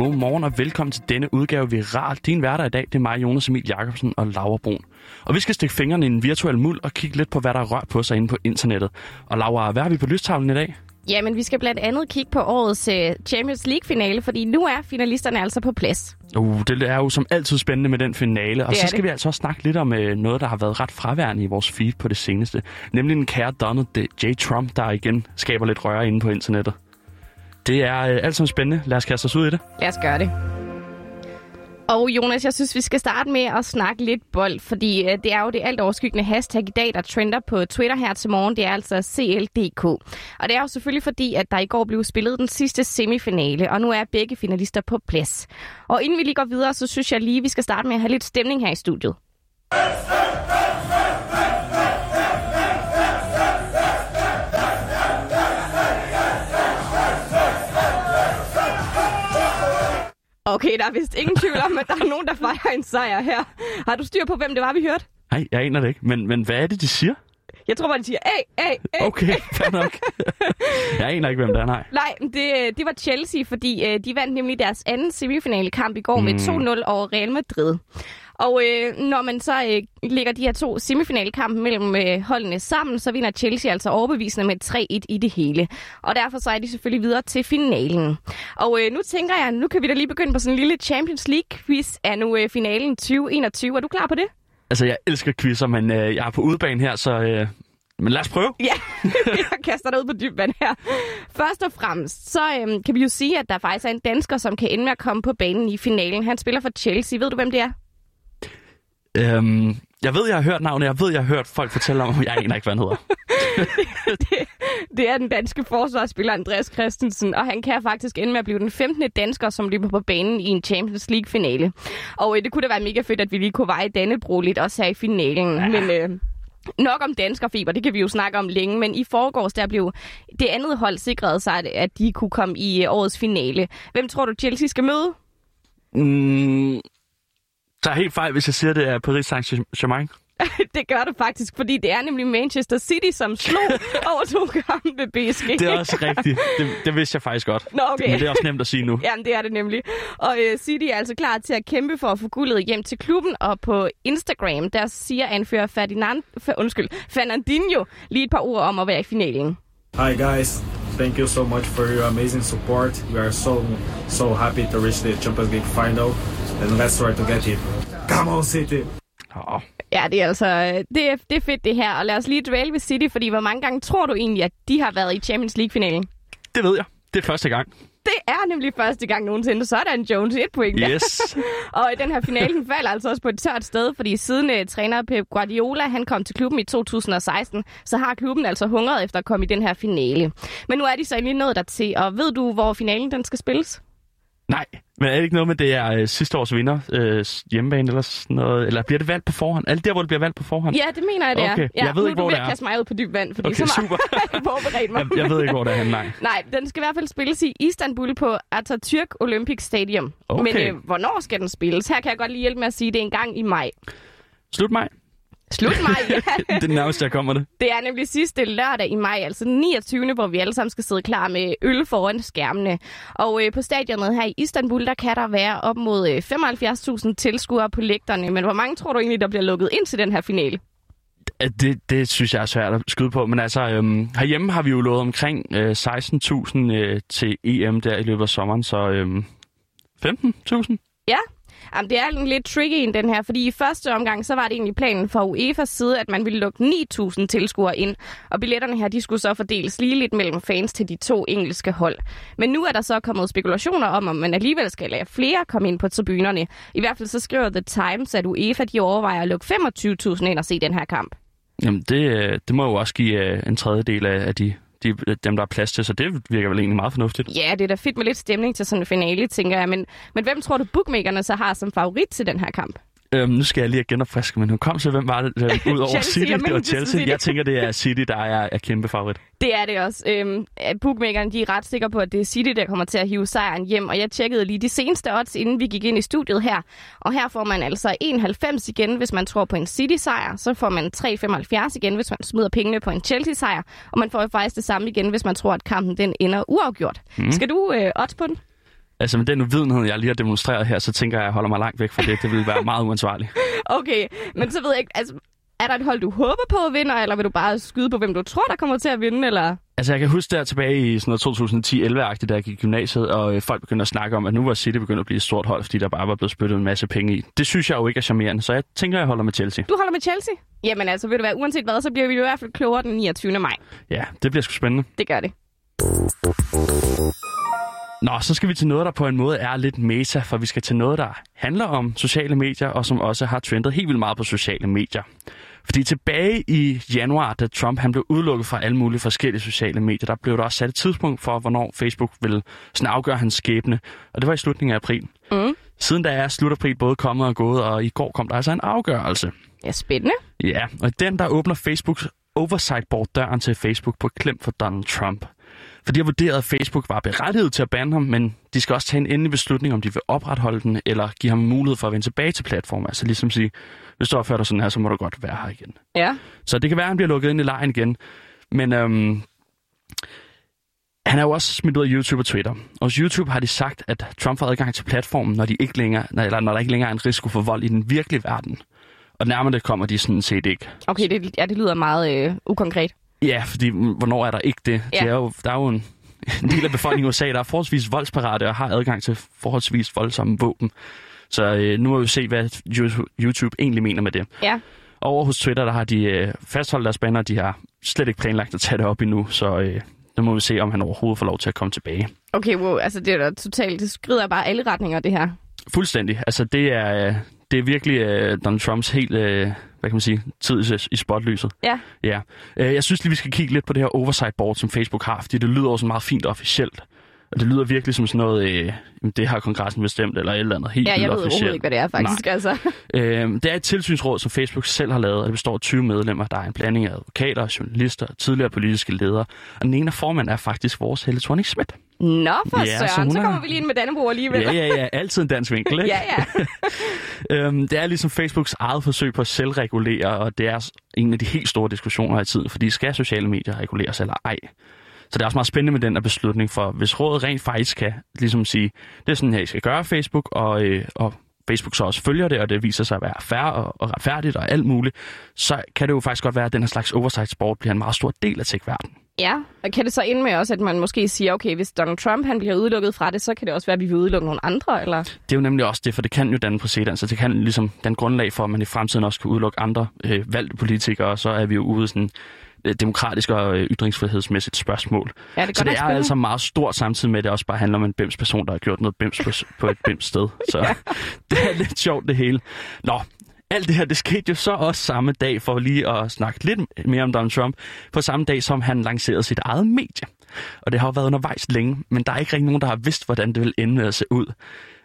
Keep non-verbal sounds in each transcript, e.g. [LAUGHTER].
Godmorgen og velkommen til denne udgave Viral. Din hverdag i dag, det er mig, Jonas Emil Jacobsen og Laura Brun. Og vi skal stikke fingrene i en virtuel muld og kigge lidt på, hvad der er rørt på sig inde på internettet. Og Laura, hvad har vi på lystavlen i dag? Ja, men vi skal blandt andet kigge på årets uh, Champions League-finale, fordi nu er finalisterne altså på plads. Uh, det er jo som altid spændende med den finale. Og Det så skal det. vi altså også snakke lidt om uh, noget, der har været ret fraværende i vores feed på det seneste. Nemlig den kære Donald J. Trump, der igen skaber lidt røre inde på internettet. Det er uh, alt sammen spændende. Lad os kaste os ud i det. Lad os gøre det. Og Jonas, jeg synes, vi skal starte med at snakke lidt bold, fordi uh, det er jo det alt overskyggende hashtag i dag, der trender på Twitter her til morgen. Det er altså CLDK. Og det er jo selvfølgelig fordi, at der i går blev spillet den sidste semifinale, og nu er begge finalister på plads. Og inden vi lige går videre, så synes jeg lige, vi skal starte med at have lidt stemning her i studiet. Okay, der er vist ingen tvivl om, at der er nogen, der fejrer en sejr her. Har du styr på, hvem det var, vi hørte? Nej, jeg aner det ikke. Men, men hvad er det, de siger? Jeg tror bare, de siger, A, A, A. Okay, fair nok. jeg aner ikke, hvem det er, nej. Nej, det, det var Chelsea, fordi øh, de vandt nemlig deres anden semifinale kamp i går mm. med 2-0 over Real Madrid. Og øh, når man så øh, lægger de her to semifinalkampe mellem øh, holdene sammen, så vinder Chelsea altså overbevisende med 3-1 i det hele. Og derfor så er de selvfølgelig videre til finalen. Og øh, nu tænker jeg, nu kan vi da lige begynde på sådan en lille Champions League-quiz af nu øh, finalen 2021. Er du klar på det? Altså, jeg elsker quizzer, men øh, jeg er på udebane her, så... Øh, men lad os prøve. Ja, [LAUGHS] jeg kaster dig ud på dyb vand her. Først og fremmest, så øhm, kan vi jo sige, at der faktisk er en dansker, som kan ende med at komme på banen i finalen. Han spiller for Chelsea. Ved du, hvem det er? Øhm, jeg ved, jeg har hørt navnet. Jeg ved, jeg har hørt folk fortælle om, jeg aner ikke, hvad han hedder. [LAUGHS] det, det er den danske forsvarsspiller Andreas Christensen, og han kan faktisk ende med at blive den 15. dansker, som løber på banen i en Champions League-finale. Og øh, det kunne da være mega fedt, at vi lige kunne veje Dannebro lidt også her i finalen. Ja. Men øh, nok om danskerfeber, det kan vi jo snakke om længe, men i forgårs der blev det andet hold sikret sig, at- at de kunne komme i øh, årets finale. Hvem tror du, Chelsea skal møde? Mm, så er helt fejl, hvis jeg siger, det er Paris Saint-Germain. [LAUGHS] det gør du faktisk, fordi det er nemlig Manchester City, som slog [LAUGHS] over to kampe ved PSG. Det er også rigtigt. Det, det vidste jeg faktisk godt. Nå, okay. Men det er også nemt at sige nu. [LAUGHS] Jamen, det er det nemlig. Og øh, City er altså klar til at kæmpe for at få guldet hjem til klubben, og på Instagram, der siger anfører Ferdinand, for, undskyld, Fernandinho lige et par ord om at være i finalen. Hi guys, thank you so much for your amazing support. We are so so happy to reach the Champions League final, and let's try to get it. Come on, City! Oh, Ja, det er altså øh, det er, det er fedt det her, og lad os lige dvæle ved City, fordi hvor mange gange tror du egentlig, at de har været i Champions League-finalen? det ved jeg. Det er første gang. Det er nemlig første gang nogensinde. Sådan, Jones, et point. Yes. [LAUGHS] Og den her finale den falder altså også på et tørt sted, fordi siden uh, træner Pep Guardiola han kom til klubben i 2016, så har klubben altså hungret efter at komme i den her finale. Men nu er de så endelig nået der til, og ved du, hvor finalen den skal spilles? Nej, men er det ikke noget med, det er øh, sidste års vinder øh, hjemmebane eller sådan noget? Eller bliver det valgt på forhånd? Alt der, hvor det bliver valgt på forhånd? Ja, det mener jeg, det Okay, er. Ja, jeg ved nu ikke, hvor det er. kaste mig ud på dyb vand, fordi Okay, så meget super. [LAUGHS] forberedt mig. Jeg, jeg ved ikke, hvor det er nej. Nej, den skal i hvert fald spilles i Istanbul på Atatürk Olympic Stadium. Okay. Men øh, hvornår skal den spilles? Her kan jeg godt lige hjælpe med at sige, at det er en gang i maj. Slut mig. Slut maj, [LAUGHS] ja. det er det nærmeste, jeg kommer det. Det er nemlig sidste lørdag i maj, altså den 29. hvor vi alle sammen skal sidde klar med øl foran skærmene. Og øh, på stadionet her i Istanbul, der kan der være op mod øh, 75.000 tilskuere på lægterne. Men hvor mange tror du egentlig, der bliver lukket ind til den her finale? Det, det synes jeg er svært at skyde på. Men altså, øhm, herhjemme har vi jo lovet omkring øh, 16.000 øh, til EM der i løbet af sommeren, så øhm, 15.000? Ja, Jamen, det er en lidt tricky en, den her, fordi i første omgang, så var det egentlig planen fra UEFA's side, at man ville lukke 9.000 tilskuere ind, og billetterne her, de skulle så fordeles lige lidt mellem fans til de to engelske hold. Men nu er der så kommet spekulationer om, om man alligevel skal lade flere komme ind på tribunerne. I hvert fald så skriver The Times, at UEFA de overvejer at lukke 25.000 ind og se den her kamp. Jamen, det, øh, det må jo også give øh, en tredjedel af, af de, de, dem, der er plads til, så det virker vel egentlig meget fornuftigt. Ja, det er da fedt med lidt stemning til sådan en finale, tænker jeg. Men, men hvem tror du, bookmakerne så har som favorit til den her kamp? Øhm, nu skal jeg lige genopfriske, kom så, hvem var det øh, [LAUGHS] ud over City? jeg Det var Chelsea. City. Jeg tænker, det er City, der er, er kæmpe favorit. Det er det også. Øhm, bookmakerne de er ret sikre på, at det er City, der kommer til at hive sejren hjem. Og jeg tjekkede lige de seneste odds, inden vi gik ind i studiet her. Og her får man altså 91 igen, hvis man tror på en City-sejr. Så får man 3,75 igen, hvis man smider pengene på en Chelsea-sejr. Og man får jo faktisk det samme igen, hvis man tror, at kampen den ender uafgjort. Mm. Skal du øh, odds på den? Altså med den uvidenhed, jeg lige har demonstreret her, så tænker jeg, at jeg holder mig langt væk fra det. Det vil være meget uansvarligt. [LAUGHS] Okay, men så ved jeg ikke, altså, er der et hold, du håber på at vinde, eller vil du bare skyde på, hvem du tror, der kommer til at vinde, eller? Altså jeg kan huske der tilbage i sådan noget 2010-11-agtigt, da jeg gik i gymnasiet, og øh, folk begyndte at snakke om, at nu var City begyndt at blive et stort hold, fordi der bare var blevet spyttet en masse penge i. Det synes jeg jo ikke er charmerende, så jeg tænker, jeg holder med Chelsea. Du holder med Chelsea? Jamen altså, ved du hvad, uanset hvad, så bliver vi i hvert fald klogere den 29. maj. Ja, det bliver sgu spændende. Det gør det. Nå, så skal vi til noget, der på en måde er lidt meta, for vi skal til noget, der handler om sociale medier, og som også har trendet helt vildt meget på sociale medier. Fordi tilbage i januar, da Trump han blev udelukket fra alle mulige forskellige sociale medier, der blev der også sat et tidspunkt for, hvornår Facebook ville sådan afgøre hans skæbne. Og det var i slutningen af april. Mm. Siden da er slut april både kommet og gået, og i går kom der altså en afgørelse. Ja, spændende. Ja, og den, der åbner Facebooks oversight board døren til Facebook på klem for Donald Trump. For de har vurderet, at Facebook var berettiget til at bande ham, men de skal også tage en endelig beslutning, om de vil opretholde den, eller give ham mulighed for at vende tilbage til platformen. Altså ligesom sige, hvis du opfører dig sådan her, så må du godt være her igen. Ja. Så det kan være, at han bliver lukket ind i lejen igen. Men øhm, han er jo også smidt ud af YouTube og Twitter. Og hos YouTube har de sagt, at Trump får adgang til platformen, når, de ikke længere, eller når der ikke længere er en risiko for vold i den virkelige verden. Og nærmere det kommer de sådan set ikke. Okay, det, ja, det lyder meget øh, ukonkret. Ja, fordi hvornår er der ikke det? Ja. det er jo, der er jo en, en del af befolkningen i USA, der er forholdsvis voldsparate og har adgang til forholdsvis voldsomme våben. Så øh, nu må vi se, hvad YouTube- YouTube egentlig mener med det. Ja. Over hos Twitter, der har de øh, fastholdt deres banner, de har slet ikke planlagt at tage det op endnu, så øh, nu må vi se, om han overhovedet får lov til at komme tilbage. Okay, wow, altså det er da totalt, det skrider bare alle retninger, det her. Fuldstændig. Altså det er, øh, det er virkelig øh, Donald Trumps helt, øh, hvad kan man sige, tid i, i spotlyset. Ja. Ja. Øh, jeg synes lige, vi skal kigge lidt på det her oversight board, som Facebook har, fordi det lyder også meget fint og officielt. Og det lyder virkelig som sådan noget, øh, det har kongressen bestemt, eller et eller andet helt Ja, jeg ved overhovedet officielt. ikke, hvad det er faktisk. Nej. Altså. [LAUGHS] Øh, det er et tilsynsråd, som Facebook selv har lavet, og det består af 20 medlemmer. Der er en blanding af advokater, journalister og tidligere politiske ledere. Og den ene af formand er faktisk vores Helle thorning Schmidt. Nå, for Ja, ja, så søren, hun så, er- kommer vi lige ind med Dannebro alligevel. Ja, ja, ja. Altid en dansk vinkel, ikke? ja, ja. [LAUGHS] Øhm, det er ligesom Facebooks eget forsøg på at selvregulere, og det er en af de helt store diskussioner i tiden, fordi skal sociale medier reguleres eller ej? Så det er også meget spændende med den her beslutning, for hvis rådet rent faktisk kan ligesom sige, det er sådan her, I skal gøre Facebook, og, øh, og Facebook så også følger det, og det viser sig at være fair og, og retfærdigt og alt muligt, så kan det jo faktisk godt være, at den her slags oversight sport bliver en meget stor del af tech-verdenen. ja, og kan det så ind med også, at man måske siger, okay, hvis Donald Trump han bliver udelukket fra det, så kan det også være, at vi vil udelukke nogle andre, eller? Det er jo nemlig også det, for det kan jo danne præcedens, så det kan ligesom den grundlag for, at man i fremtiden også kan udelukke andre øh, valgte politikere, og så er vi jo ude sådan demokratisk og øh, ytringsfrihedsmæssigt spørgsmål. Ja, det Så det er spændende. altså meget stort, samtidig med, at det også bare handler om en bims person, der har gjort noget bims på, på et bims sted. [LAUGHS] Så ja. [LAUGHS] det er lidt sjovt det hele. Nå, alt det her, det skete jo så også samme dag, for lige at snakke lidt mere om Donald Trump, på samme dag, som han lancerede sit eget medie. Og det har jo været undervejs længe, men der er ikke rigtig nogen, der har vidst, hvordan det vil ende med at se ud.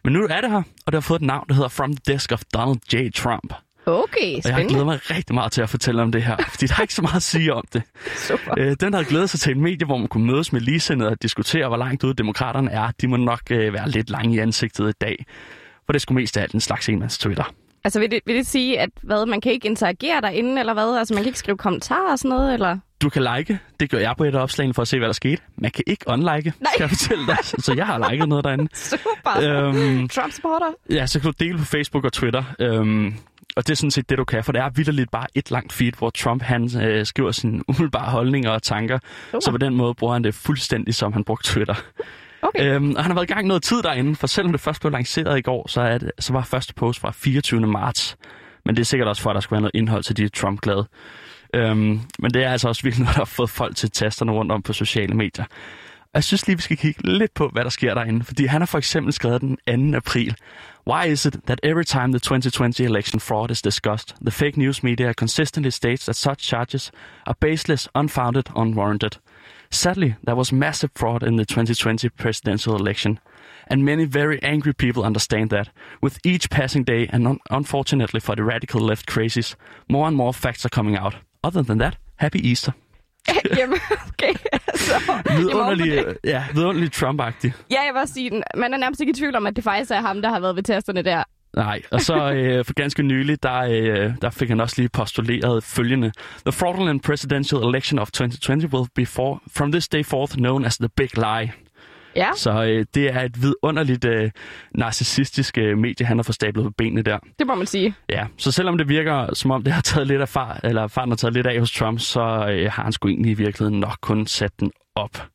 Men nu er det her, og det har fået et navn, der hedder From the Desk of Donald J. Trump. Okay, Og jeg spændende. glæder mig rigtig meget til at fortælle om det her, [LAUGHS] fordi der er ikke så meget at sige om det. Super. Øh, den havde glædet sig til et medie, hvor man kunne mødes med ligesindede og diskutere, hvor langt ude demokraterne er. De må nok øh, være lidt lange i ansigtet i dag. For det skulle mest af alt en slags enmands Twitter. Altså vil det, vil det sige, at hvad, man kan ikke interagere derinde, eller hvad? Altså man kan ikke skrive kommentarer og sådan noget, eller? Du kan like. Det gør jeg på et af opslagene for at se, hvad der skete. Man kan ikke unlike, Nej. kan jeg fortælle dig. Så jeg har liket noget derinde. [LAUGHS] Super. Øhm, Trump-supporter. ja, så kan du dele på Facebook og Twitter. Øhm, og det er sådan set det, du kan, for det er vidderligt bare et langt feed, hvor Trump han øh, skriver sine [LAUGHS] umiddelbare holdninger og tanker. Super. Så på den måde bruger han det fuldstændig, som han brugte Twitter. Okay. Øhm, og han har været i gang noget tid derinde, for selvom det først blev lanceret i går, så, er det, så var første post fra 24. marts. Men det er sikkert også for, at der skulle være noget indhold til de Trump-glade. Øhm, men det er altså også virkelig noget, der har fået folk til tasterne rundt om på sociale medier. Jeg synes lige, vi skal kigge lidt på, hvad der sker derinde. Fordi han har for eksempel skrevet den 2. april. Why is it that every time the 2020 election fraud is discussed, the fake news media consistently states that such charges are baseless, unfounded, unwarranted? Sadly, there was massive fraud in the 2020 presidential election, and many very angry people understand that. With each passing day, and un- unfortunately for the radical left crazies, more and more facts are coming out. Other than that, happy Easter. [LAUGHS] Jamen, okay. Vidunderlig, det- ja, vidunderlig Trump-agtig. ja, jeg vil også sige, man er nærmest ikke i tvivl om, at det faktisk er ham, der har været ved tasterne der. Nej, og så [LAUGHS] øh, for ganske nylig, der, øh, der fik han også lige postuleret følgende. The fraudulent presidential election of 2020 will be for, from this day forth known as the big lie. Ja. Så øh, det er et vidunderligt øh, narcissistisk øh, medie, han har stablet på benene der. Det må man sige. Ja, så selvom det virker, som om det har taget lidt af far, eller faren har taget lidt af hos Trump, så øh, har han sgu egentlig i virkeligheden nok kun sat den op.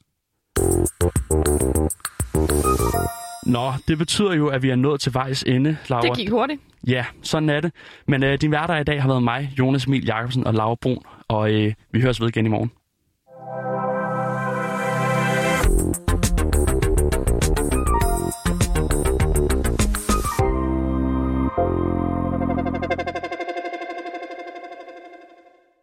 Nå, det betyder jo, at vi er nået til vejs ende, Laura. Det gik hurtigt. Ja, sådan er det. Men øh, din værter i dag har været mig, Jonas Emil Jacobsen og Laura Brun, og øh, vi høres ved igen i morgen.